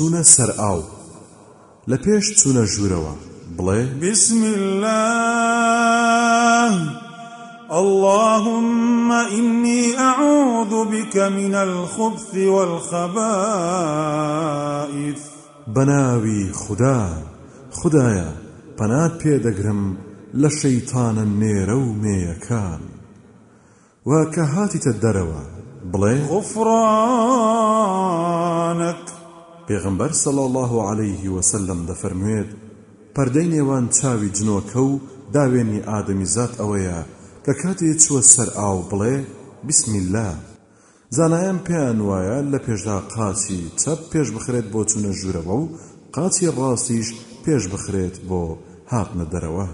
چوونە سەر ئاو. لە پێش ژوورەوە. بڵێ. بسم الله. اللهم إني أعوذ بك من الخبث والخبائث. بەناوی خدا. خدایە پەنات پێدەگرم لە شەیتانە نێرە و مێیەکان. و کە هاتیتە دەرەوە. بڵێ. غفرانك پێغمبەر صڵ الله عليه وسلم دەفەرموێت پەردەی نێوان چاوی جنۆکە و داوێنی ئادەمی زات ئەوەیە کە کاتێ چووە سەر ئاو بڵێ بسم الله. زانایان پێیان وایە لە پێشدا قاچی چەپ پێش بخرێت بۆ چوونە ژوورەوە و قاچی ڕاستیش پێش بخرێت بۆ هاتنە دەرەوە.